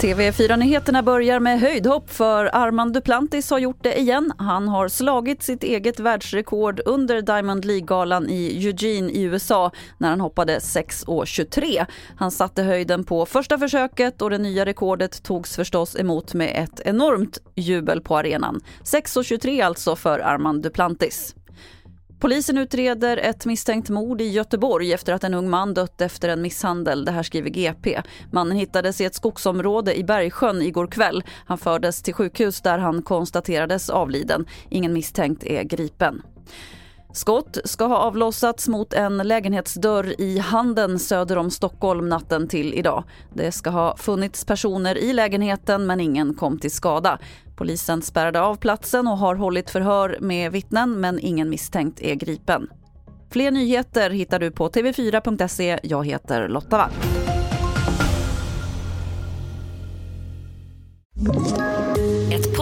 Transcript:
TV4-nyheterna börjar med höjdhopp för Armand Duplantis har gjort det igen. Han har slagit sitt eget världsrekord under Diamond League-galan i Eugene i USA när han hoppade 6,23. Han satte höjden på första försöket och det nya rekordet togs förstås emot med ett enormt jubel på arenan. 6,23 alltså för Armand Duplantis. Polisen utreder ett misstänkt mord i Göteborg efter att en ung man dött efter en misshandel. Det här skriver GP. Mannen hittades i ett skogsområde i Bergsjön igår kväll. Han fördes till sjukhus där han konstaterades avliden. Ingen misstänkt är gripen. Skott ska ha avlossats mot en lägenhetsdörr i Handen söder om Stockholm natten till idag. Det ska ha funnits personer i lägenheten men ingen kom till skada. Polisen spärrade av platsen och har hållit förhör med vittnen men ingen misstänkt är gripen. Fler nyheter hittar du på tv4.se. Jag heter Lotta Wall.